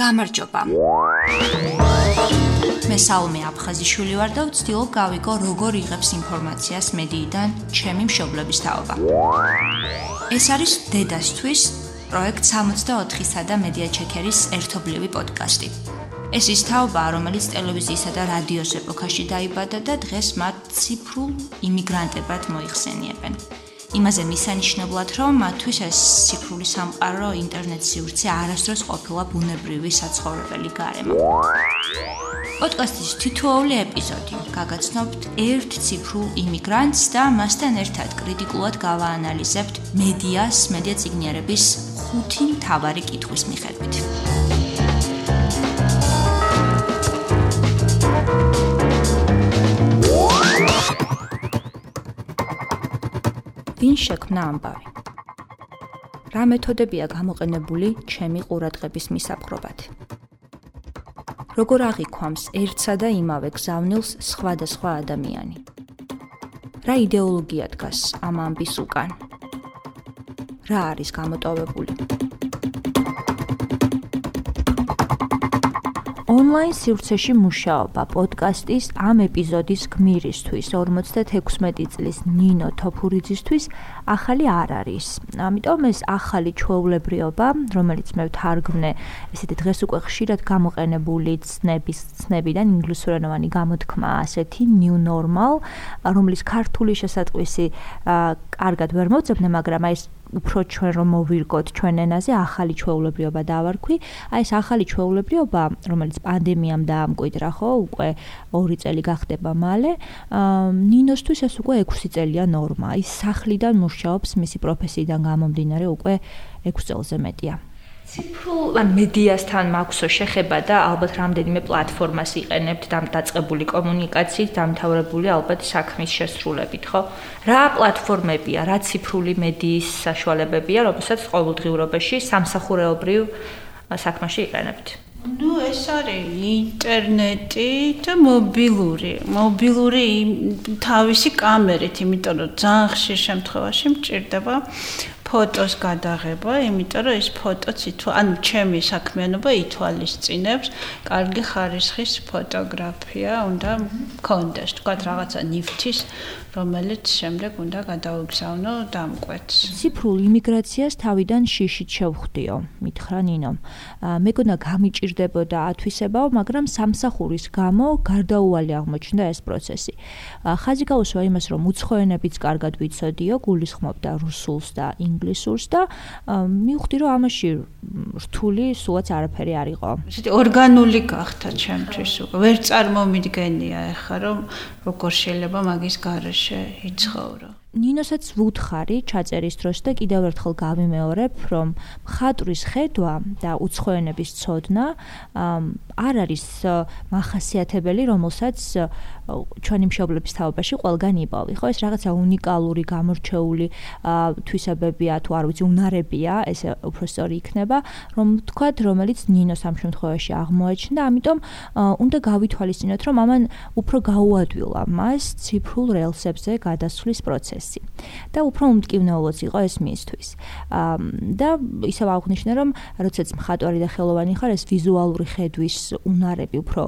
გამარჯობა. მე საუმე აფხაზიშვილი ვარ და ვცდილობ გავიგო როგორ იღებს ინფორმაციას მედიიდან ჩემი მშობლების თაობა. ეს არის დედასთვის პროექტ 64-სა და მედია ჩეკერის ერთობლივი პოდკასტი. ეს ის თაობა, რომელიც ტელევიზიისა და რადიოს ეპოქაში დაიბადა და დღეს მათ ციფრულ იმიგრანტებად მოიხსენიებენ. იმაზე მისანიშნებლად, რომ მათთვის ეს ციფრული სამყარო, ინტერნეტ სივრცე არასდროს ყოფილა ბუნებრივი საცხოვრებელი გარემო. პოდკასტის თითოეული ეპიზოდი გაგაცნობთ ერთ ციფრულ იმიგრანტს და მასთან ერთად კრიტიკულად გავაანალიზებთ მედიას, მედია ციგნიერების ხუთი მთავარი კითხვის მიხედვით. ვინ შექმნა ამბავი? რა მეთოდებია გამოყენებული ჩემი ყურადღების მისაპყრობად? როგორ აღიქვამს ერთსა და იმავე გზავნილს სხვადასხვა ადამიანი? რა იდეოლოგია დგას ამ ამბის უკან? რა არის გამოტოვებული? ონლაინ სივრცეში მუშაობა პოდკასტის ამ ეპიზოდის გმირისთვის 56 წლის ნინო თოფურიძისთვის ახალი არ არის. ამიტომ ეს ახალი ჩვეულებრიობა, რომელიც მე ვთარგმნე ესეთი დღეს უკვე ხშირად გამოყენებული ცნების ცნებიდან ინგლისურენოვანი გამოთქმა ასეთი new normal, რომლის ქართული შესატყვისი კარგად ვერ მოძებნე, მაგრამ აი ეს უფრო ჩვენ რომ მოვირგოთ ჩვენ ენაზე ახალი ჩვეულებრიობა დავარქვი. აი ეს ახალი ჩვეულებრიობა, რომელიც პანდემიამ დაამკვიდრა, ხო, უკვე 2 წელი გახდება მალე. ნინოსთვის ეს უკვე 6 წელია ნორმა. ის სახლიდან მუშაობს მისი პროფესიიდან გამომდინარე უკვე 6 წელზე მეტია. ციფრულ ან მედიასთან მაქვსო შეხება და ალბათ რამდენიმე პლატფორმას იყენებთ ამ დაწყებული კომუნიკაციით დამთავრებული ალბათ საქმის შესრულებით, ხო? რა პლატფორმებია, რა ციფრული მედიის საშუალებებია, რომელსაც ყოველდღიურობაში სამსახურეობრივ საქმეში იყენებთ? ну ეს არის ინტერნეტი და მობილური მობილური თავისი კამერით იმიტომ რომ ძალიან ხშირ შემთხვევაში მჭირდება ფოტოს გადაღება, იმიტომ რომ ეს ფოტოც ითო, ანუ ჩემი საქმიანობა ითვალისწინებს კარგი ხარისხის ფოტოგრაფია, უნდა კონდეს, თქვა რაღაცა ნიფთის რომელიც შემდეგ უნდა გადაუგზავნო დამკვეთს. ციფრულ იმიგრაციას თავიდან შიშით შევხვდიო, მითხრა ნინო. მე გონა გამიჭirdებოდა ათვისებაო, მაგრამ სამსახურის გამო გარდაუვალი აღმოჩნდა ეს პროცესი. ხაზი გაუსვა იმას, რომ უცხოენებიც კარგად ვიცოდიო, გულისხმობდა რუსულს და ინგლისურს და მივხვდი, რომ ამაში რთული სულაც არაფერი არ იყო. ესეთი ორგანული გახდა ჩემთვის უკვე. ვერ წარმომიდგენია ახლა, რომ როგორ შეიძლება მაგის iets inschoten. ნინოსაც ვუთხარი ჩაწერის დროს და კიდევ ერთხელ გავიმეორებ, რომ მხატვრის ხედვა და უცხოენების ცოდნა არ არის מחასიათებელი, რომელსაც ჩვენი მშობლების თაობაში ყველგან იპოვი, ხო? ეს რაღაცა უნიკალური, გამორჩეული თვისებებია, თუ არ ვიცი, უნარებია, ესე უფრო სწორი იქნება, რომ თქვათ, რომელიც ნინოს ამ შემთხვევაში აღმოაჩნდა, ამიტომ უნდა გავითვალისწინოთ, რომ ამან უფრო გაუადვილა მას ციფრულ რელსებზე გადასვლის პროცესი. და უფრო უმტკივნეულოც იყო ეს მისთვის. და ისევ აღნიშნე, რომ როდესაც მხატვარი და ხელოვანი ხარ, ეს ვიზუალური ხედვის უნარები უფრო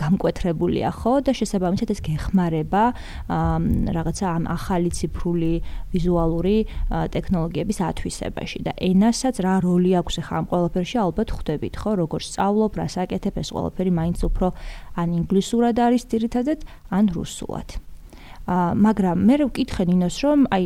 გამკვეთრებულია ხო? და შესაბამისად ეს გეხმარება რაღაცა ამ ახალი ციფრული ვიზუალური ტექნოლოგიების ათვისებაში. და ენასაც რა როლი აქვს ახლა ამ ყველაფერში ალბათ ხვდებით ხო? როგორ სწავლობ რა საკეთებ ეს ყველაფერი მაინც უფრო ან ინგლისურად არის ძირითადად ან რუსულად მაგრამ მე ვკითხე ნინოს რომ აი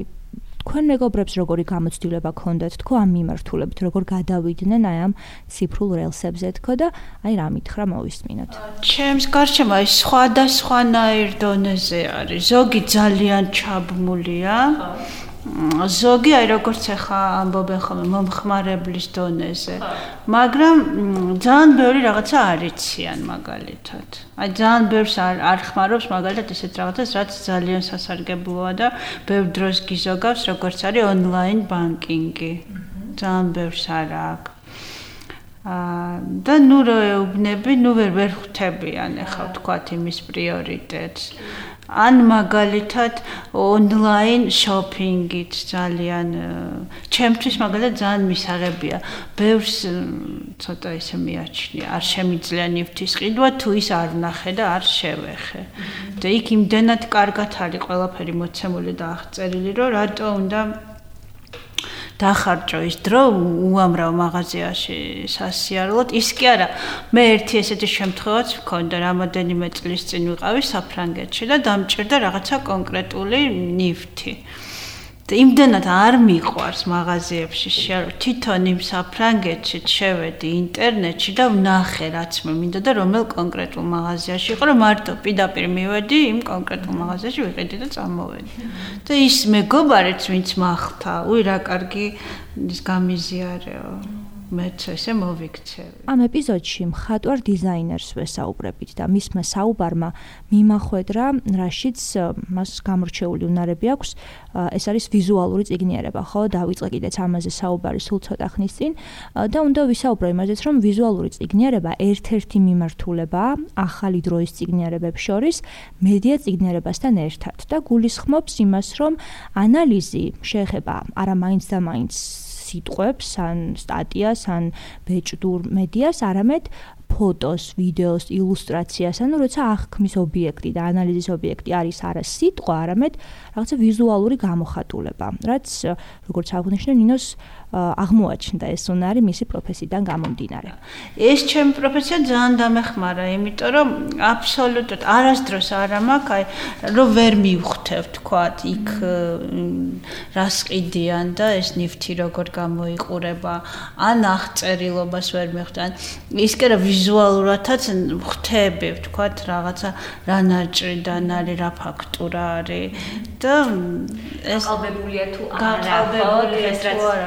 თქვენ მეგობრებს როგორი გამოცდილება ქონდათ? თქო ამ მიმართულებით როგორ გადავიდნენ აი ამ ციფრულ რელსებზე თქო და აი რა მითხრა მოვისმინოთ. ჩემს გარშემო აი სხვადასხვანაირ დონეზე არის. ზოგი ძალიან ჩაბმულია. ხო ზოგი აი როგორც ახლა ამბობენ ხოლმე მომხმარებლის დონეზე. მაგრამ ძალიან ბევრი რაღაცა არიციან მაგალითად. აი ძალიან ბევრს არ არ ხმარობს მაგალითად ესეთ რაღაცას რაც ძალიან სასარგებლოა და ბევრ დროს გიზოგავს როგორც არის ონლაინ ბანკინგი ძალიან ბევრს არ აქვს და ნუ რო ეუბნები, ნუ ვერ ვერ ხვდებიან ახლა თქვათ იმის პრიორიტეტს. ან მაგალითად ონლაინ შოპინგით ძალიან ჩემთვის მაგალითად ძალიან მისაღებია. ბევრს ცოტა ისე მიაჩნია, არ შემიძლია ნიფთის ყიდვა თუ ის არ ნახე და არ შევეხე. და იქ იმდენად კარგად არის ყველაფერი მოცემული და აღწერილი, რომ რატო უნდა დახარჯო ის დრო უამრავ მაღაზიაში სასიარულოდ ის კი არა მე ერთი ესეთი შემთხვევაც მქონდა რამოდენიმე წლის წინ ვიყავი საფრანგეთში და დამჭირდა რაღაცა კონკრეტული ნიფთი იმდენად არ მიყვარს მაღაზიებში შეარო თვითონ იმ საფრანგეთში შევედი ინტერნეტში და ვნახე რაც მინდა და რომელ კონკრეტულ მაღაზიაში იყო რომ მარტო პირდაპირ მივედი იმ კონკრეტულ მაღაზიაში ვიყიდი და წამოვედი. და ის მეგობარიც ვინც მახთა უი რა კარგი ის გამიზიარეო მეც ესე მოვიქცევი. ამ ეპიზოდში მხატვარ დიზაინერს ვესაუბრებით და მისმა საუბარმა მიმახვედრა, რაშიც მას გამორჩეული უნარები აქვს. ეს არის ვიზუალური ციგნიერება, ხო? დავიწყე კიდეც ამაზე საუბარი სულ ცოტა ხნის წინ და უნდა ვისაუბრო იმაზეც, რომ ვიზუალური ციგნიერება ერთ-ერთი მიმართულებაა ახალი დროის ციგნიერებებს შორის მედია ციგნიერებასთან ერთად და გულისხმობს იმას, რომ ანალიზი შეეხება არა მაინც და მაინც სიტყვებს, ან სტატიას, ან ბეჭდურ მედიას, არამედ ფოტოს, ვიდეოს, ილუსტრაციას, ანუ როცა აღქმის ობიექტი და ანალიზის ობიექტი არის არა სიტყვა, არამედ რაღაცა ვიზუალური გამოხატულება, რაც როგორც აღნიშნე ნინოს აღმოაჩნდა ეს უნარი მისი პროფესიიდან გამომდინარე. ეს ჩემი პროფესია ძალიან დამეხმარა, იმიტომ რომ აბსოლუტურად არასდროს არ მაქვს, აი რომ ვერ მივხვდებ თქვა იქ რას ყიდიან და ეს ნიფთი როგორ გამოიყურება, ან აღწერილობას ვერ მივხვდან. ის კი რა ვიზუალურადაც ხვდები, თქვა რაღაცა რა ნაჭრიდან არის, რა ფაქტურა არის და ეს გაყალბებულია თუ არა, ხო, ეს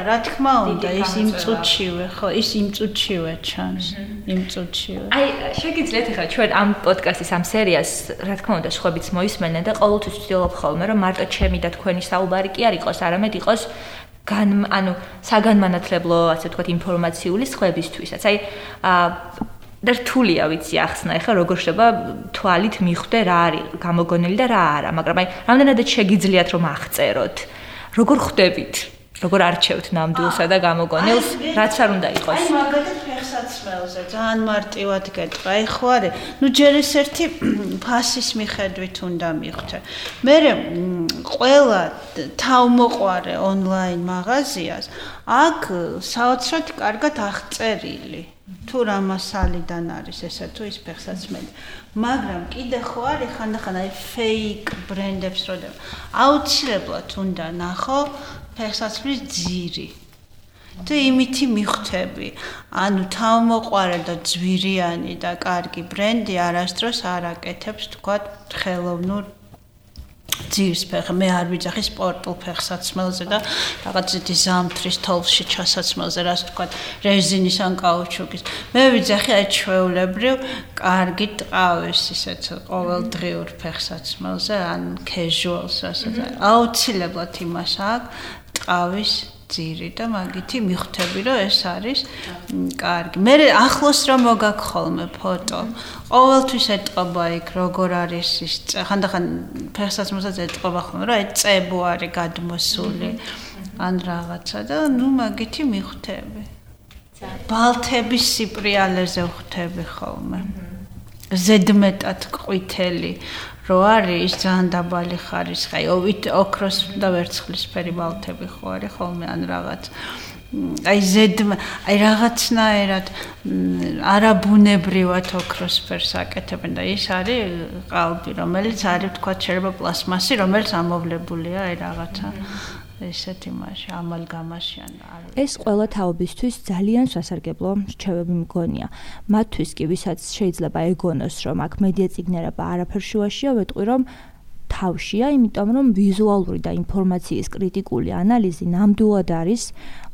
რაც თქმა უნდა, ის იმ წუთშივე, ხო, ის იმ წუთშივე ჩანს, იმ წუთშივე. აი, შეგიძლიათ ახლა ჩვენ ამ პოდკასტის ამ სერიას, რა თქმა უნდა, სხვაებიც მოისმენენ და ყოველთვის ვცდილობ ხოლმე, რომ მარტო ჩემი და თქვენი საუბარი კი არ იყოს, არამედ იყოს გან ანუ საგანმანათლებლო, ასე ვთქვათ, ინფორმაციული სხვებისთვისაც. აი, და რთულია ვიცი ახსნა, ეხლა როგორ შეიძლება თვალით მიხვდე რა არის გამოგონილი და რა არა, მაგრამ აი, რამდენადაც შეგიძლიათ რომ აღწეროთ. როგორ ხვდებით? როგორ არჩევთ ნამდვილსა და გამოგონილს, რაც არ უნდა იყოს. აი მაგალითად ფეხსაცმელზე ძალიან მარტივად გეტყვა. აი ხო არის, ну ჯერ ეს ერთი ფასის მიხედვით უნდა მიხვდე. მე ყველა თავმოყარე ონლაინ მაღაზიას აქ საოცრად კარგად აღწერილი. თუ რა მასალიდან არის ესა თუ ის ფეხსაცმელი. მაგრამ კიდე ხო არის ხანდახან აი ფეიქ ბრენდებს როდემ აუცილებლად უნდა ნახო ფეხსაცმლის ძირი. თუ იმითი მიხვდები, ანუ თავმოყარე და ძვირიანი და კარგი ბრენდი არასდროს არ აკეთებს თქვა ხელოვნურ ძირს ფეხ მე არ ვიძახი სპორტულ ფეხსაცმელზე და რაღაც ზეთი ზამთრის თოლში ჩასაცმელზე რას თქვა რეზინის ან კაუჩუკის. მე ვიძახი აი ჩვეულებრივ კარგი ტყავის ისეთ ყოველდღიურ ფეხსაცმელზე ან casual-ს რასაც აუცილებლად იმას აქვს ტყავის ძირი და მაგითი მიხვდები რომ ეს არის კარგი. მე ახლოს რომ მოგაქხოლმე ფოტო. ყოველთვის ეტყობა იქ როგორ არის ის ხანდახან ფეხსაც მოსაც ეტყობა ხოლმე რომ ეს წებო არის გადმოსული ან რაღაცა და ნუ მაგითი მიხვდები. ბალთების სიპრიალეზე ხვდები ხოლმე. ზედმეტად ყვითელი რო არის ძალიან დაბალი ხარისხი, ოვით ოქროს და ვერცხლის ფერი ბალთები ხო არის ხოლმე ან რაღაც. აი ზედ აი რაღაცნაირად არაბუნებრივად ოქროს ფერს აკეთებენ და ის არის ყალბი, რომელიც არის თქვა შეიძლება პლასმასი, რომელიც ამოვლებულია აი რაღაცა ესეთ იმაში ამალგამაში ან ეს ყველა თაობისთვის ძალიან სასარგებლო რჩევები მგონია. მათთვის კი ვისაც შეიძლება ეგონოს რომ აქ მედია ციგნერება არაფერ შუაშია, ვეტყვი რომ თავშია, იმიტომ რომ ვიზუალური და ინფორმაციის კრიტიკული ანალიზი ნამდვილად არის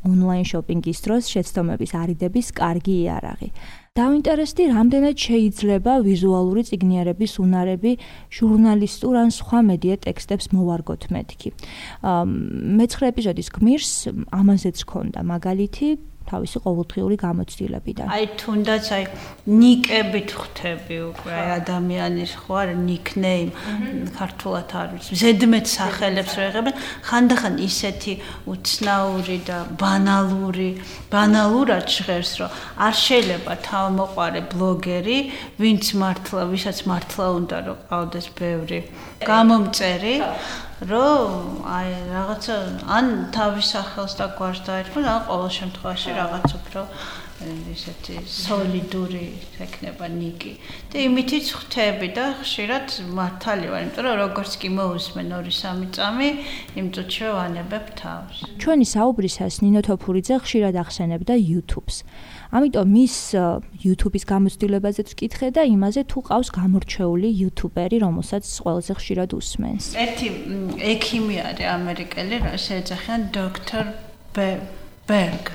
ონლაინ შოპინგის დროს შეცდომების არიდების კარგი იარაღი. დაინტერესდი, რამდენად შეიძლება ვიზუალური ციგნიერების უნარები ჟურნალისტურ ან სხვა მედია ტექსტებს მოვარგოთ მეთქი. მეცხრე ეპიზოდის გმირს ამაზეც ქონდა მაგალითი თავისი ყოველდღიური გამოცდილებიდან. აი თუნდაც აი ნიკებით ხვდები უკვე აი ადამიანის ხო არა ნიკნეიმ ქართულად არის. ზედმეტ სახელებს როიღებენ, ხანდახან ისეთი უცნაური და ბანალური, ბანალურად ჟღერს, რომ არ შეიძლება თავმოყარე ბლოგერი, ვინც მართლა, ვისაც მართლა უნდა რომ ყავდეს ბევრი გამომწერი. რომ აი რაღაცა ან თავის სახელს და გვარს დაერქვა, ან ყოველ შემთხვევაში რაღაც უფრო ესეთი სოლიდური ექნება ნიკი. და იმითიც ხვდები და ხშირად მართალი ვარ, იმიტომ რომ როგორც კი მოусმენ 2-3 წამი, იმ წუთში ვანებებ თავს. ჩვენი საუბრისას ნინო თოფურიძე ხშირად ახსენებდა YouTube-ს. ამიტომ მის YouTube-ის გამოცდილებაზეც ვკითხე და იმაზე თუ ყავს გამორჩეული YouTuber-ი, რომელსაც ყველაზე ხშირად უსმენს. ერთი ექიმი არის ამერიკელი, შეეძახიან Dr. Berg.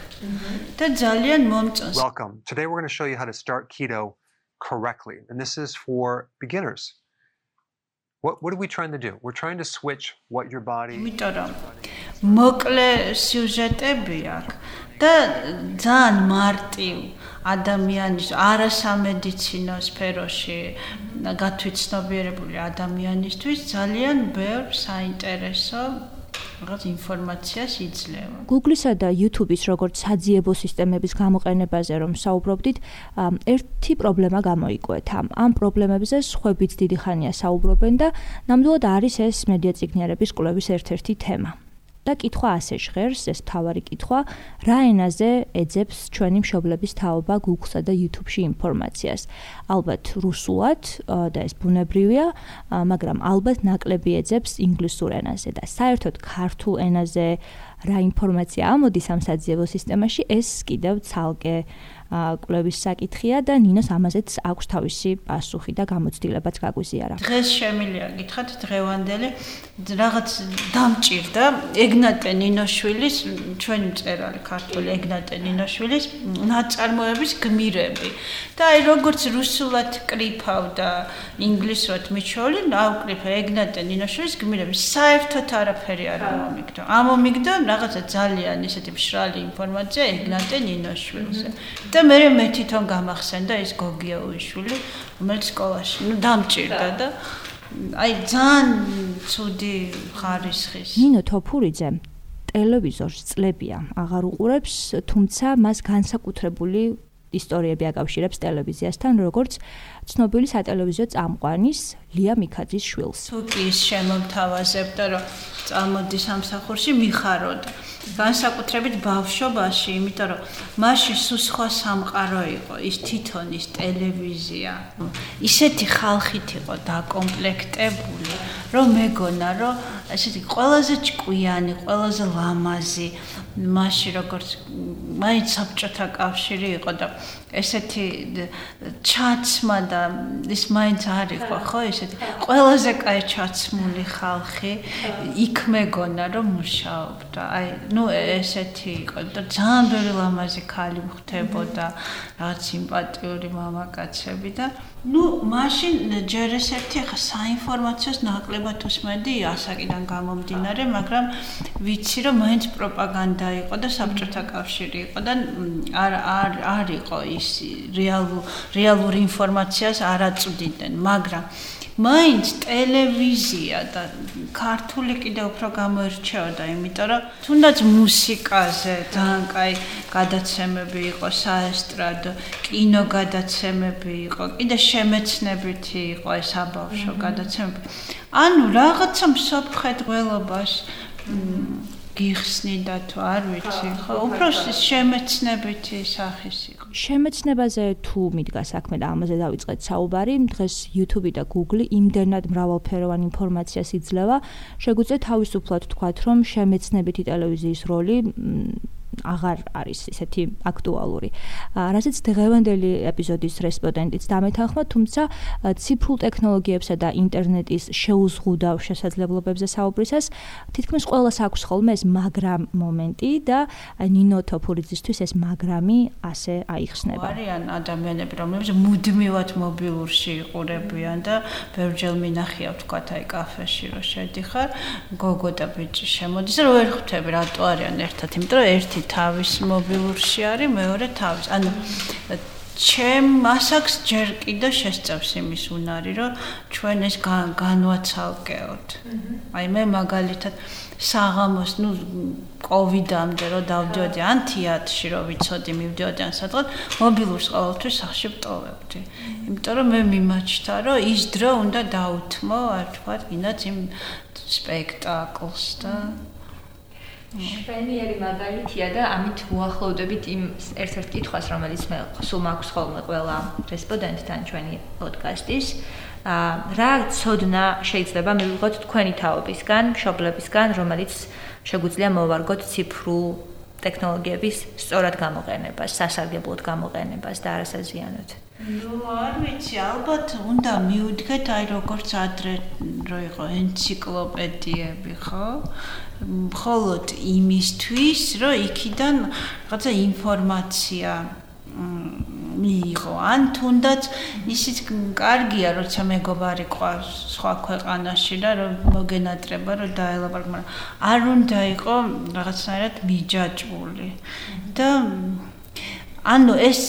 და ძალიან მომწონს. Welcome. Today we're going to show you how to start keto correctly. And this is for beginners. What what are we trying to do? We're trying to switch what your body იმიტომ რომ მოკლე სიუჟეტები აქვს და ძალიან მარტივ ადამიანის არასამედიცინო სფეროში გათვითცნობიერებული ადამიანისთვის ძალიან ბევრ საინტერესო რაღაც ინფორმაციას იძლევა. Google-ისა და YouTube-ის როგორც საძიებო სისტემების გამოყენებაზე რომ საუბრობდით, ერთი პრობლემა გამოიკვეთა. ამ პრობლემებზე სხვაებიც დიდი ხანია საუბრობენ და ნამდვილად არის ეს მედია ციგნიერების კვლევის ერთ-ერთი თემა. და კითხვა ასე ჟღერს, ეს თავარი კითხვა, რა ენაზე ეძებს ჩვენი მშობლების თაობა Google-სა და YouTube-ში ინფორმაციას? ალბათ რუსულად და ეს ბუნებრივია, მაგრამ ალბათ ნაკლები ეძებს ინგლისურ ენაზე და საერთოდ ქართულ ენაზე რა ინფორმაცია ამოდის ამ საძიებო სისტემაში, ეს კიდევ ცალკე კვლევის საკითხია და ნინოს ამაზეც აქვს თავისი პასუხი და გამოცდილებაც გაგვიზიარა. დღეს შემილია გითხათ დღევანდელი რაღაც დამჭირდა ეგნატე ნინოშვილის ჩვენი მწერალი ქართული ეგნატე ნინოშვილის ნაწარმოების გმირები. და აი როგორც რუსულად კრიფავ და ინგლისურად მიჩოლი, ავკრიფე ეგნატე ნინოშვილის გმირები. საერთოდ არაფერი არ მომიგდო. ამომიგდო რაღაცა ძალიან ისეთი მშრალი ინფორმაცია ეგნატე ნინოშვილზე. და მე მე თვითონ გამახსენდა ის გოგია უიშვილი, რომელიც სკოლაში, ну, დამჭირდა და აი ძალიან ცუდი ხარისხის. ნინო თოფურიძე ტელევიზორს წლებია აღარ უყურებს, თუმცა მას განსაკუთრებული ისტორიები აკავშირებს ტელევიზიასთან, როგორც ცნობილი სატელევიზიო წამყვანის ლია მიქაძის შვილს. თუ კი ის შემოგთავაზებდა, რომ წამოდი სამსახურში მიხაროდ. განსაკუთრებით ბავშვობაში, იმიტომ რომ მასში სულ სხვა სამყარო იყო, ის თვითონ ის ტელევიზია. ისეთი ხალხით იყო დაკომპლექტებული, რომ მეგონა, რომ ესეთი ყველაზე ჭკვიანი, ყველაზე ლამაზი, მასში როგორც მაინც საბჭოთა კავშირი იყო და ესეთი ჩაცმა და ის მაინც არ იყო ხო ესეთი. ყველაზე კაი ჩაცმული ხალხი იქ მეგონა რომ მუშაობდა აი ну ესეთი იყო და ძალიან ბევრი ლამაზი ქალი ხვდებოდა რაღაც სიმპათიური მამაკაცები და ну მაშინ ჯერ ეს ერთი ხა საინფორმაციოს ნაკლებად უსმენდი ასაკიდან გამომდინარე მაგრამ ვიცი რომ მაინც პროპაგანდა იყო და საბჭოთა კავშირი იყო და არ არ არ იყო ის რეალურ რეალურ ინფორმაციას არ აწვდიდნენ მაგრამ მაინც ტელევიზია და ქართული კიდე უფრო გამოირჩეოდა, იმიტომ რომ თუნდაც მუსიკაზე ძალიან კაი გადაცემები იყო, საესტრადო, კინო გადაცემები იყო, კიდე შემეცნებითი იყო ეს აბავშო გადაცემები. ანუ რაღაცა მსოფლმხედველობას გიხსნიდა თუ არ ვიცი, ხო, უბრალოდ შემეცნებითი სახის იყო. შემეცნებაზე თუ მიდგა საქმე და ამაზე დავიწყეთ საუბარი, დღეს YouTube და Google იმდენად მრავალფეროვან ინფორმაციას იძლევა, შეგვიძლია თავისუფლად თქვათ, რომ შემეცნებითი ტელევიზიის როლი აღარ არის ისეთი აქტუალური. რასაც დღევანდელი ეპიზოდის რესპონდენტიც დამეთანხმა, თუმცა ციფრულ ტექნოლოგიებსა და ინტერნეტის შეუზღუდავ შესაძლებლობებზე საუბრისას თითქმის ყველას აქვს ხოლმე ეს მაგრამ მომენტი და ნინო თოფურიძისთვის ეს მაგრამი ასე აიხსნება. არიან ადამიანები, რომლებიც მუდმივად მობილურში იყურებიან და ბევრჯერ მინახია თქვა აი კაფეში რომ შედიხარ, გოგო და ბიჭი შემოდის, რომ ვერ ხვდები რატო არიან ერთად, იმიტომ რომ ერთი თავის მობილურში არის, მეორე თავის. ანუ ჩემ მასაკს ჯერ კიდევ შესწავს იმის უნარი, რომ ჩვენ ეს განვაცალკეოთ. აი მე მაგალითად საღამოს, ну, კოვიდამდე რომ დავდიოდი ან თეატრში რომ ვიცოდი, მივდიოდი ან სადღაც, მობილურს ყოველთვის სახში ვტოვებდი. იმიტომ რომ მე მიმაჩნდა, რომ ის დრო უნდა დაუთმო, არ თქვა, კიდაც იმ სპექტაკლს და შვენიერი მაგალითია და ამით უახლოვდებით იმ ერთ-ერთ კითხვას, რომელიც მე სულ მაქვს ხოლმე ყველა რესპონდენტთან ჩვენი პოდკასტის. აა რა ცოდნა შეიძლება მივიღოთ თქვენი თაობისგან, მშობლებისგან, რომელიც შეგვიძლია მოვარგოთ ციფრულ ტექნოლოგიების სწორად გამოყენებას, სასარგებლოდ გამოყენებას და არასაზიანოდ. ნუ არ ვიცი, ალბათ უნდა მივდგეთ აი როგორც ადრე რო იყო ენციკლოპედიები, ხო? მხოლოდ იმისთვის, რომ იქიდან რაღაცა ინფორმაცია მიიღო. ან თუნდაც ისიც კარგია, როცა მეგობარი ყავს სხვა ქვეყანაში და რომ მოგენატრება, რომ დაელაპარაკო, მაგრამ არ უნდა იყო რაღაცნაირად მიჯაჭვული. და ანუ ეს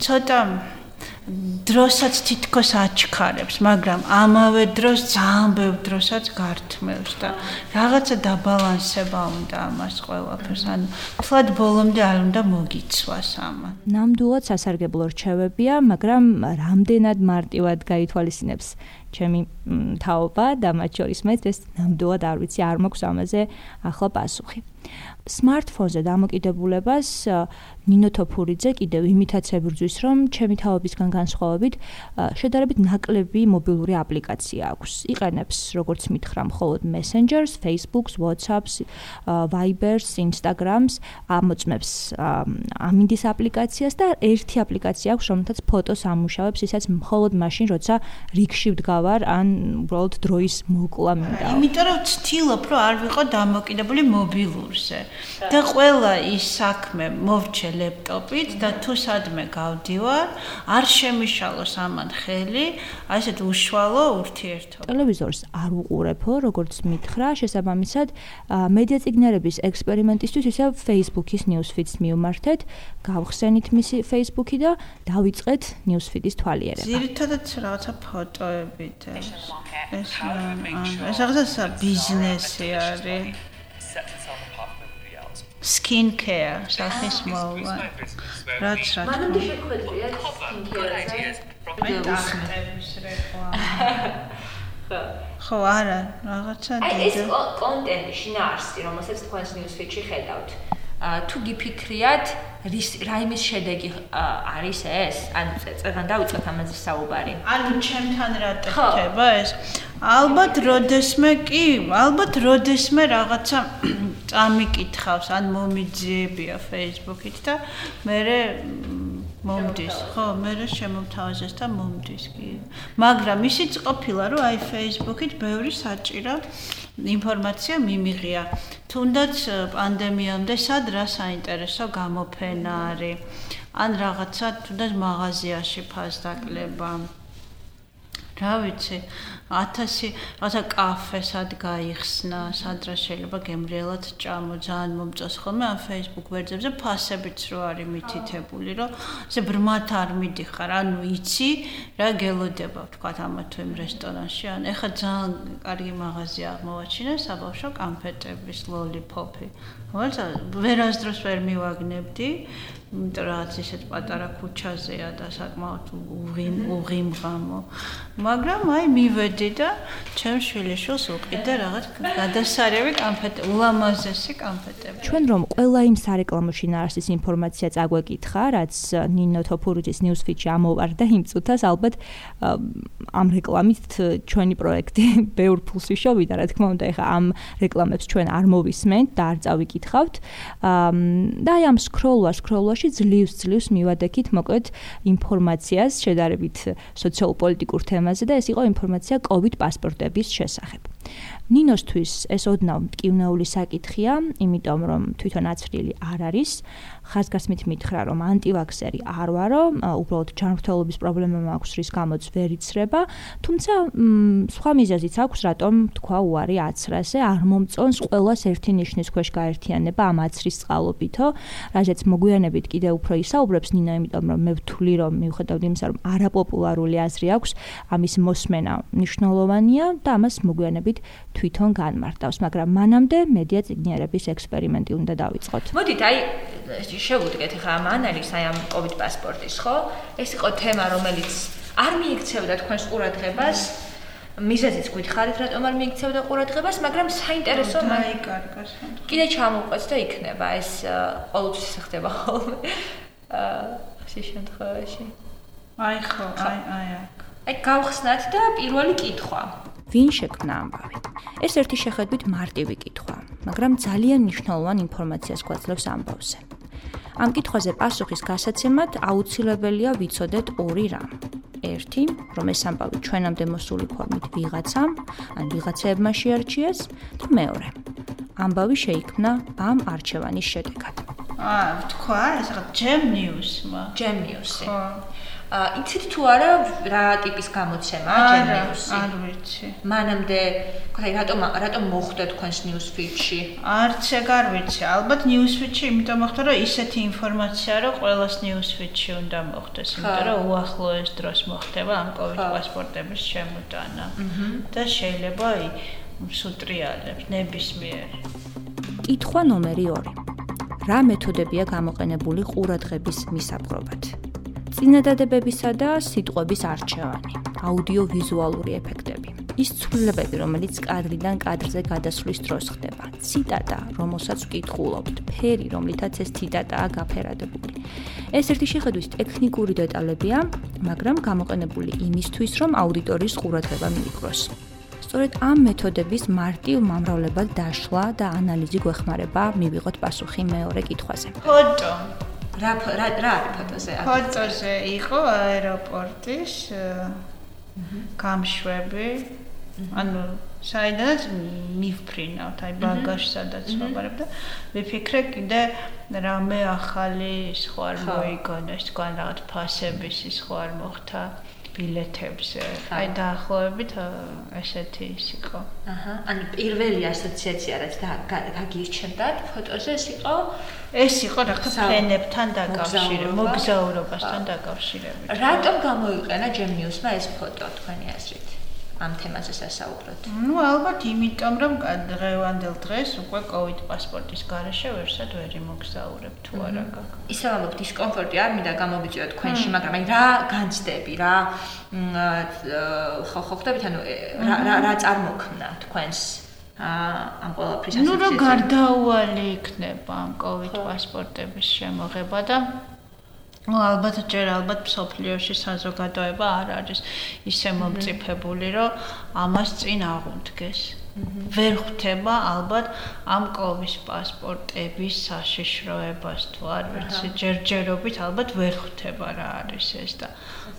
ცოტა დროსაც თითქოს აჩქარებს, მაგრამ ამავე დროს ძალიან ბევრ დროსაც გართმევს და რაღაცა დაბალანსება უნდა ამას ყველაფერს. ანუ თლად ბოლომდე არ უნდა მოგიცვას ამან. ნამდვილად სასარგებლო რჩევებია, მაგრამ რამდენად მარტივად გაითვალისწინებს ჩემი თაობა და მათ შორის მე ეს ნამდვილად არ ვიცი, არ მაქვს ამაზე ახლა პასუხი. Smartphone-ზე დამოკიდებულებას ნინო თოფურიძე კიდევ იმითაც ებრძვის, რომ ჩემი თაობისგან განსხვავებით შედარებით ნაკლები მობილური აპლიკაცია აქვს. იყენებს როგორც მითხრა მხოლოდ Messengers, Facebook-ს, WhatsApp-ს, Viber-ს, Instagram-ს, ამოწმებს ამინდის აპლიკაციას და ერთი აპლიკაცია აქვს, რომელთაც ფოტოს ამუშავებს, ისაც მხოლოდ მაშინ, როცა რიგში ვდგავარ, ან უბრალოდ დროის მოკლა მინდა. იმიტომ რომ ვცდილობ, რომ არ ვიყო დამოკიდებული მობილურზე. და ყველა ის საქმე მოვჩე ლეპტოპით და თუ სადმე გავდივარ, არ შემიშალოს ამან ხელი, აი ესეთ უშუალო ურთიერთობა. ტელევიზორს არ უყურებო, როგორც მითხრა, შესაბამისად, მედია ციგნერების ექსპერიმენტისთვის ისე Facebook-ის newsfeed-ს მივმართეთ, გავხსენით მისი Facebook-ი და დავიწყეთ newsfeed-ის თვალიერება. ძირითადად რაღაცა ფოტოები და ეს ეს რაღაცა ბიზნესი არის. Skin care სახის მოვა. რაც რა. მანამდე შეხვედრია skin care-ზე. ხო, არა, რაღაცა დიდი. ეს კონტენტი შინაარსი, რომელსაც თქვენს newsfeed-ში ხედავთ. თუ გიფიქრიათ, რის რაიმის შედეგი არის ეს? ან წეგან დავიწყოთ ამაზე საუბარი. ანუ ჩემთან რა ტექნება ეს? ალბათ როდესმე კი, ალბათ როდესმე რაღაცა წამიკითხავს, ან მომიძიებია Facebook-ით და მე მომდის, ხო, მე შემომთავაზეს და მომდის კი. მაგრამ ისიც ყოფილა, რომ აი Facebook-ით ბევრი საჭირო ინფორმაცია მიმიღია. თუნდაც პანდემიამდე სად რა საინტერესო გამოფენა არის? ან რაღაცა თუნდაც მაღაზიაში ფასდაკლება. რა ვიცი 1000 რაღაცა კაფე სად გაიხსნა სადრა შეიძლება გემრიელად ჭამო ძალიან მომწონს ხოლმე ამ Facebook ვერძებზე ფასებიც რო არის მითითებული რომ ესე ბრმათ არ მიდიხარ. ანუ იცი რა გელოდება თქვა ამ თუ იმ რესტორანში. ან ეხა ძალიან კარგი მაღაზია აღმოვაჩინე საბავშვო კამფეტების ლოლიპოპი. რომელიც ვერასდროს ვერ მივაგნებდი რომ ისეთ პატარა ქუჩაზეა და საკმაოდ უღიმ უღიმღამო. მაგრამ აი მივედი და ჩემ შვილიშვილს უყიდე რაღაც გადასარევი კამფეტე, ულამაზესი კამფეტები. ჩვენ რომ ყველა იმ სარეკლამო შინაარსის ინფორმაცია წაგვეკითხა, რაც ნინო თოფურიძის newsfeed-ში ამოვარდა იმ წუთას, ალბათ ამ რეკლამით ჩვენი პროექტი ბევრ ფულს იშოვიდა, რა თქმა უნდა, ეხა ამ რეკლამებს ჩვენ არ მოვისმენთ და არ წავიკითხავთ. და აი ამ scroll-ვა, scroll-ვა ბოლოში ძლივს ძლივს მივადექით მოკლედ ინფორმაციას შედარებით სოციალურ-პოლიტიკურ თემაზე და ეს იყო ინფორმაცია COVID პასპორტების შესახებ. ნინოსთვის ეს ოდნავ მტკივნეული საკითხია, იმიტომ რომ თვითონ აცრილი არ არის. ხაზგასმით მითხრა, რომ ანტივაქსერი არ ვარო, უბრალოდ ჯანმრთელობის პრობლემა მაქვს, რის გამოც ვერ იცრება, თუმცა სხვა მიზეზიც აქვს, რატომ თქვა უარი აცრაზე, არ მომწონს ყოველას ერთი ნიშნის ქვეშ გაერთიანება ამ აცრის წყალობითო, რაზეც მოგვიანებით კიდე უფრო ისაუბრებს ნინო, იმიტომ რომ მე ვთვლი, რომ მიუხედავად იმისა, რომ არაპოპულარული აზრი აქვს, ამის მოსმენა მნიშვნელოვანია და ამას მოგვიანებით თვითონ განმარტავს, მაგრამ მანამდე მედია ციგნიერების ექსპერიმენტი უნდა დავიწყოთ. მოდით, აი შევუდგეთ ახლა ამ ანალიზს აი ამ COVID პასპორტის, ხო? ეს იყო თემა, რომელიც არ მიიქცევდა თქვენს ყურადღებას. მიზეზიც გითხარით, რატომ არ მიიქცევდა ყურადღებას, მაგრამ საინტერესო მაიკარგას. კიდე ჩამოვყვეთ და იქნება ეს ყოველთვის ხდება ხოლმე. აა, ეს შემთხვევაში. აი ხო, აი აი აქ. აი გავხსნათ და პირველი კითხვა. ვინ შექმნა ამბავი? ეს ერთი შეხედვით მარტივი კითხვა, მაგრამ ძალიან მნიშვნელოვან ინფორმაციას გვაძლევს ამბავზე. ამ კითხვაზე პასუხის გასაცემად აუცილებელია ვიცოდეთ ორი რამ. ერთი, რომ ეს ამბავი ჩვენამდე მოსული ფორმით ვიღაცამ, ან ვიღაცებმა შეარჩიეს და მეორე, ამბავი შეიქმნა ამ არჩევანის შედეგად. აა, თქვა, ეს რა ჯემ ნიუსმა? ჯემ ნიუსი. ხო. იცით თუ არა რა ტიპის გამოცემა ჯენიუსი? არ ვიცი. მანამდე, ხაი რატომ რატომ მოხვდა თქვენს ნიუსფიჩში? არც ეგ არ ვიცი. ალბათ ნიუსფიჩში იმიტომ მოხვდა, რომ ისეთი ინფორმაცია, რომ ყოველას ნიუსფიჩში უნდა მოხვდეს, იმიტომ რომ უახლოეს დროს მოხდება ამ კოვიდ პასპორტების შემოტანა. და შეიძლება სუტრიალებს ნებისმიერ. კითხვა ნომერი 2. რა მეთოდებია გამოყენებული ყურადღების მისაპყრობად? წინადადებებისა და სიტყვების არჩევანი, აუდიო-ვიზუალური ეფექტები. ის ცვლილებები, რომელიც კადრიდან კადრზე გადასვლის დროს ხდება. ციტატა, რომელსაც ვკითხულობთ, ფერი, რომლითაც ეს ციტატაა გაფერადებული. ეს ერთი შეხედვის ტექნიკური დეტალებია, მაგრამ გამოყენებული იმისთვის, რომ აუდიტორიის ყურადღება მიიპყროს. სწორედ ამ მეთოდების მარტივ მომრავლებად დაშლა და ანალიზი გვეხმარება მივიღოთ პასუხი მეორე კითხვაზე. ფოტო რა რა რა არის ფოტოზე? ფოტოზე იყო აეროპორტის გამშვები. ანუ საიდანაც მიფრინავთ, აი ბაგაჟს სადაც ვაბარებ და ვიფიქრე კიდე რამე ახალი სხვა არ მოიგონეს, თქვენ რაღაც ფასების ის სხვა არ მოხდა. ბილეთებზე. აი დაახლოებით ესეთი ის იყო. აჰა. ანუ პირველი ასოციაცია რაც გაგირჩენდათ ფოტოზე ეს იყო ეს იყო რა უნდა ფენებთან დაკავშირებით, მოგზაურობასთან დაკავშირებით. რატომ გამოიყენა ჯემნიუსმა ეს ფოტო თქვენი აზრით? ამ თემაზე სასაუბროთ. ნუ ალბათ იმიტომ რომ დღევანდელ დღეს უკვე COVID პასპორტის garaშე ვერსად ვერ იმოგზაურებ თუ არა გაქვს. ისე ვამბობ დისკომფორტი არ მინდა გამომიწვიოთ თქვენში, მაგრამ აი რა განცდები რა ხო ხო ხდებით ანუ რა რა წარმოქმნა თქვენს ამ ყველაფრის ასოციაციას. ნუ რა გარდაუვალი იქნება ამ COVID პასპორტების შემოღება და ну ალბათ ჯერ ალბათ სოფლიოში საზოგადოება არ არის ისე მომწიფებული რომ ამას წინ აღუდგეს ვერ ხვდება ალბათ ამ კოვის პასპორტების საშიშროებას თუ არ ვიცი ჯერჯერობით ალბათ ვერ ხვდება რა არის ეს და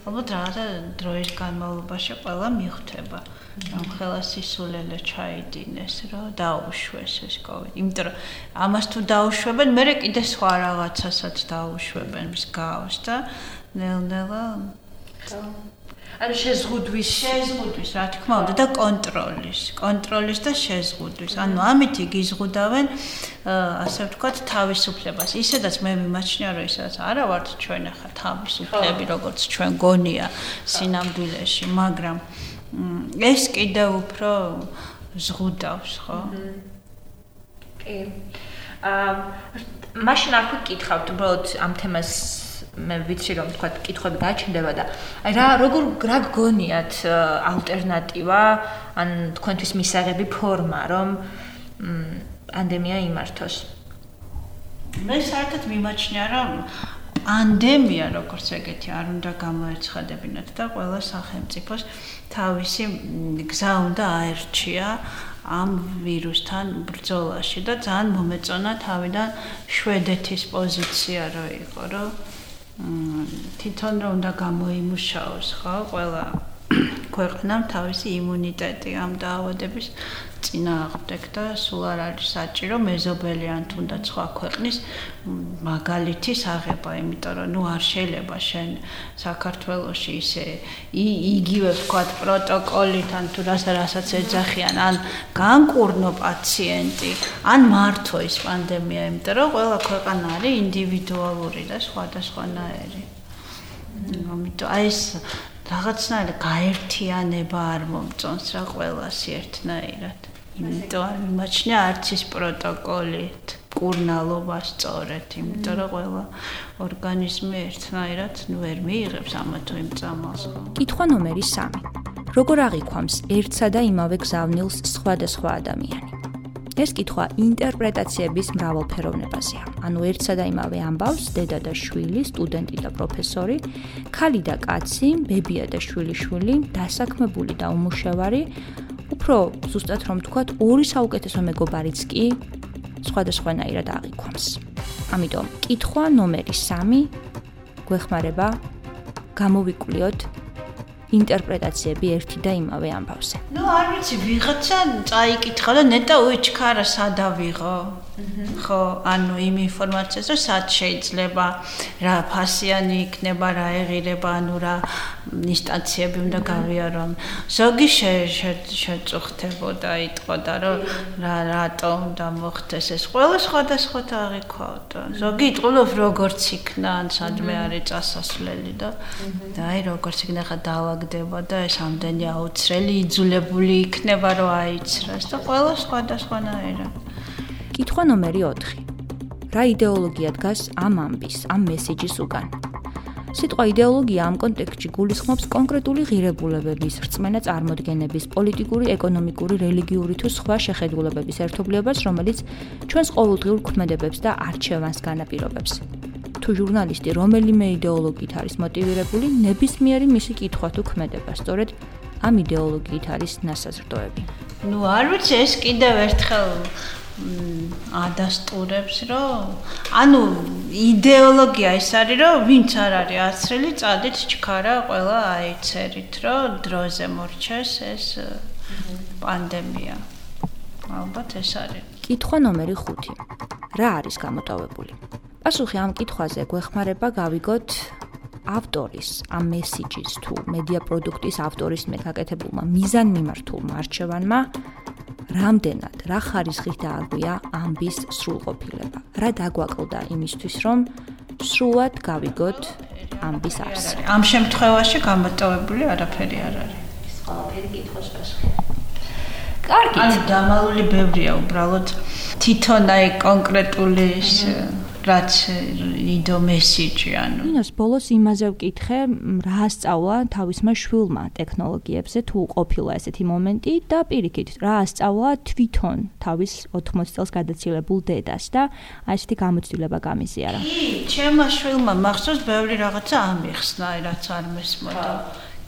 ალბათ რაღაცა დროის განმავლობაში ყველა მიხვდება. რომ ხელა სისულელე ჩაიდინეს, რომ დაუშვეს ეს კოვიდი. იმიტომ რომ ამას თუ დაუშვებენ, მე კიდე სხვა რაღაცასაც დაუშვებენ მსგავს და ნელ-ნელა ანუ შეზღუდვის, შეზღუდვის, რა თქმა უნდა და კონტროლის, კონტროლის და შეზღუდვის. ანუ ამით იგიზღუდავენ ასე ვთქვათ თავისუფლებას. ისედაც მე მიმაჩნია რომ ისედაც არა ვართ ჩვენ ახლა თავისუფლები, როგორც ჩვენ გონია სინამდვილეში, მაგრამ ეს კიდე უფრო ზღუდავს, ხო? კი. აა მაშინ არ ვკითხავთ, უბრალოდ ამ თემას მე ვიცი რომ თქვა კითხვები გაჩნდება და აი რა როგორ რა გგონიათ ალტერნატივა ან თქვენთვის მისაღები ფორმა რომ პანდემია იმართოს? მე საერთოდ მიმაჩნია რომ პანდემია როგორც ეგეთი არ უნდა გამოეცხადებინათ და ყველა სახელმწიფოს თავისი გზა უნდა აერჩია ამ ვირუსთან ბრძოლაში და ძალიან მომეწონა თავიდან შვედეთის პოზიცია რო იყო რომ თვითონ რომ უნდა გამოიმუშაოს ხო? ყველა ქვეყნამ თავისი იმუნიტეტი ამ დაავადების წინააღმდეგ და სულ არ არის საჭირო მეზობელი ან თუნდაც სხვა ქვეყნის მაგალითის აღება, იმიტომ რომ ნუ არ შეიძლება შენ საქართველოში ისე იგივე ვთქვათ პროტოკოლით ან თუ რასაც ეძახიან, ან განკურნო პაციენტი, ან მართო ის პანდემია, იმიტომ რომ ყველა ქვეყანა არის ინდივიდუალური და სხვადასხვანაირი. ამიტომ აი ეს რაღაცნაირად გაერთიანება არ მომწონს რა ყველას ერთნაირად. იმიტომ არ მიმაჩნია არც ის პროტოკოლით კურნალობა სწორედ, იმიტომ რომ ყველა ორგანიზმი ერთნაირად ვერ მიიღებს ამ თუ იმ წამალს. კითხვა ნომერი 3. როგორ აღიქვამს ერთსა და იმავე გზავნილს სხვადასხვა ადამიანი? ეს კითხვა ინტერპრეტაციების მრავალფეროვნებაზეა. ანუ ერთსა და იმავე ამბავს დედა და შვილი, სტუდენტი და პროფესორი, ქალი და კაცი, ბებია და შვილიშვილი, დასაქმებული და უმუშევარი უფრო ზუსტად რომ ვთქვათ, ორი საუკეთესო მეგობარიც კი სხვადასხვანაირად აღიქვამს. ამიტომ კითხვა ნომერი 3 გვეხმარება გამოვიკვლიოთ ინტერპრეტაციები ერთი და იმავე ამბავზე. ნუ არ ვიცი, ვიღაცა წაიკითხა და ნეტა უჩქარა სადავიღო. ხო, ანუ იმ ინფორმაციას რომ სად შეიძლება რა ფასიანი იქნება, რა ეღირება, ანუ რა ინსტანციები უნდა გავიარონ. ზოგი შეწუხდებოდა, იტყოდა, რომ რა რატომ და მოხდეს ეს ყველა სხვადასხვა აღიქვაოდა. ზოგი იტყულობ როგორც იქნა, ან სადმე არის წასასვლელი და და აი როგორც იქნა ხა დავაგდება და ეს ამდენი აუცრელი იძულებული იქნება რომ აიცრას და ყველა სხვადასხვანაირად. კითხვა ნომერი 4. რა იდეოლოგია დგას ამ ამბის, ამ მესიჯის უკან? სიტყვა იდეოლოგია ამ კონტექსტში გულისხმობს კონკრეტული ღირებულებების, რწმენა წარმოდგენების, პოლიტიკური, ეკონომიკური, რელიგიური თუ სხვა შეხედულებების ერთობლიობას, რომელიც ჩვენს ყოველდღიურ ქმედებებს და არჩევანს განაპირობებს. თუ ჟურნალისტი რომელიმე იდეოლოგიით არის მოტივირებული, ნებისმიერი მისი კითხვა თუ ქმედება, სწორედ ამ იდეოლოგიით არის ნასაზრდოები. ნუ არ ვიცი ეს კიდევ ერთხელ ადასტურებს, რომ ანუ идеოლოგია ეს არის, რომ ვინც არ არის არცრელი, წადით ჩქარა ყველა აიცერით, რომ დროზე მორჩეს ეს პანდემია. ალბათ ეს არის. კითხვა ნომერი 5. რა არის გამოტოვებული? პასუხი ამ კითხვაზე გვეხმარება გავიგოთ ავტორის, ამ მესიჯის თუ მედია პროდუქტის ავტორის მეკაკეთებულმა მიზანმიმართულმა არჩევანმა რამდენად რა ხარისხით დაარღვია ამბის სრულყოფილება. რა დაგვაკლდა იმისთვის, რომ სრულად გავიგოთ ამბის არსი. ამ შემთხვევაში გამოტოვებული არაფერი არ არის. ეს ყველაფერი კითხოს პასუხი. კარგი. ანუ დამალული ბევრია უბრალოდ თვითონ აი კონკრეტული რაც იდო მესიჯი ანუ? ინოს ბოლოს იმაზე ვკითხე რა სწავლა თავისმა შვილმა ტექნოლოგიებზე თუ ყოფილა ესეთი მომენტი და პირიქით რა სწავლა თვითონ თავის 80 წელს გადაცილებულ დედას და აი ესეთი გამოცდილება გამიზიარა. კი ჩემმა შვილმა მახსოვს ბევრი რაღაცა ამიხსნა რაც არ მესმოდა.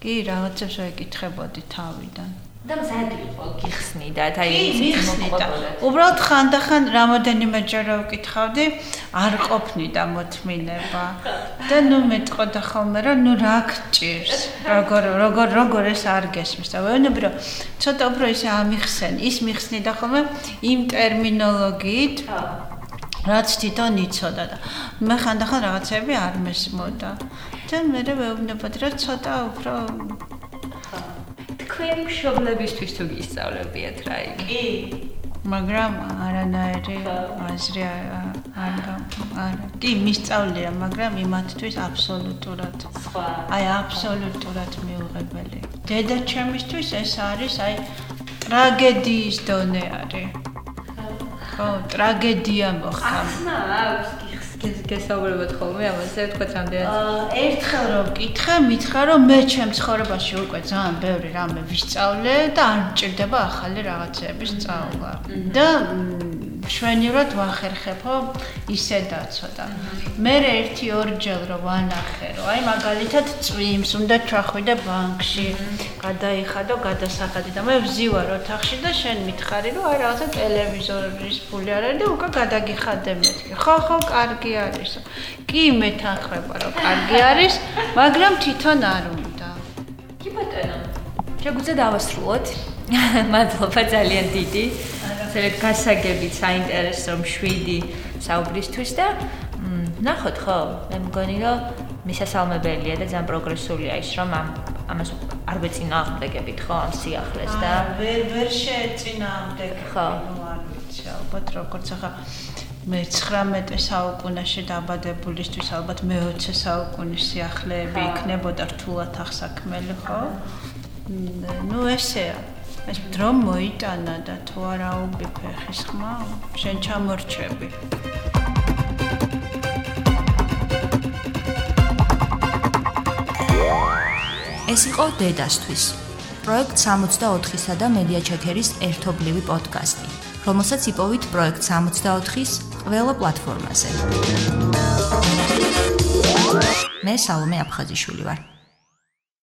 კი რაღაცებს ვეკითხებოდი თავიდან და მზადი იყო გიხსნი და აი ის მოყვებოდა. უბრალოდ ხანდახან რამოდენიმე ჯერ ვკითხავდი, არ ყოფნი და მოთმინება. და ნუ მეტყოდა ხოლმე რომ ნუ რა გჭირს. როგორ როგორ როგორ ეს არ გესმის და ვეუბნები რომ ცოტა უფრო ისე ამიხსენ, ის მიხსნი და ხოლმე იმ ტერმინოლოგიით რაც თვითონ იცოდა და მე ხანდახან რაღაცები არ მესმოდა. და მე ვეუბნებოდი რომ ცოტა უფრო თქვენი მშობლებისთვის თუ გისწავლებიათ რა იგი? კი. მაგრამ არანაირი აზრი არ არ კი მისწავლია, მაგრამ იმათთვის აბსოლუტურად სხვა. აი აბსოლუტურად მიუღებელი. დედა ჩემისთვის ეს არის აი ტრაგედიის დონე არის. ხო, ტრაგედია მოხდა. ახლა აქვს გესაუბრებოდ ხოლმე ამაზე თქვა რამდენად აა ერთხელ რომ კითხე მითხრა რომ მე ჩემ ცხოვრებაში უკვე ძალიან ბევრი რამე ვისწავლე და არ მჭირდება ახალი რაღაცების სწავლა. და შვენივრად ვახერხებო ისე დაცოდა. მე ერთი ორჯერ რომ ვანახე რომ აი მაგალითად წვიმს უნდა ჩახვიდე ბანკში, გადაიხადო გადასახადი და მე ვზივარ ოთახში და შენ მითხარი რომ აი რაღაცა ტელევიზორის ფული არ არის და უკვე გადაგიხადე მეთქი. ხო ხო, კარგი არის. კი მე თანხმება რომ კარგი არის, მაგრამ თვითონ არ უნდა. კი ბატონო. შეგვიძლია დავასრულოთ. მადლობა ძალიან დიდი. ძალიან გასაგებით, საინტერესო, მშვიდი საუბრისთვის და ნახოთ ხო, მე მგონი რომ მისასალმებელია და ძალიან პროგრესულია ის რომ ამ ამას არ ვეწინააღმდეგებით ხო ამ სიახლეს და ვერ ვერ შეეწინააღმდეგ ხო. არ ვიცი ალბათ როგორც ახლა მე 19 საუკუნეში დაბადებულისთვის ალბათ მე 20 საუკუნის სიახლეები იქნებოდა რთულად ახსაქმელი ხო? ну ესეა ეს დრო მოიტანა და თუ არა უბიფე ხის ხმა შენ ჩამორჩები ეს იყო დედასთვის. პროექტ 64-ისა და მედია ჩეკერის ერთობლივი პოდკასტი, რომელსაც იპოვით პროექტ 64-ის ყველა პლატფორმაზე. მე სალომე აფხაზიშვილი ვარ.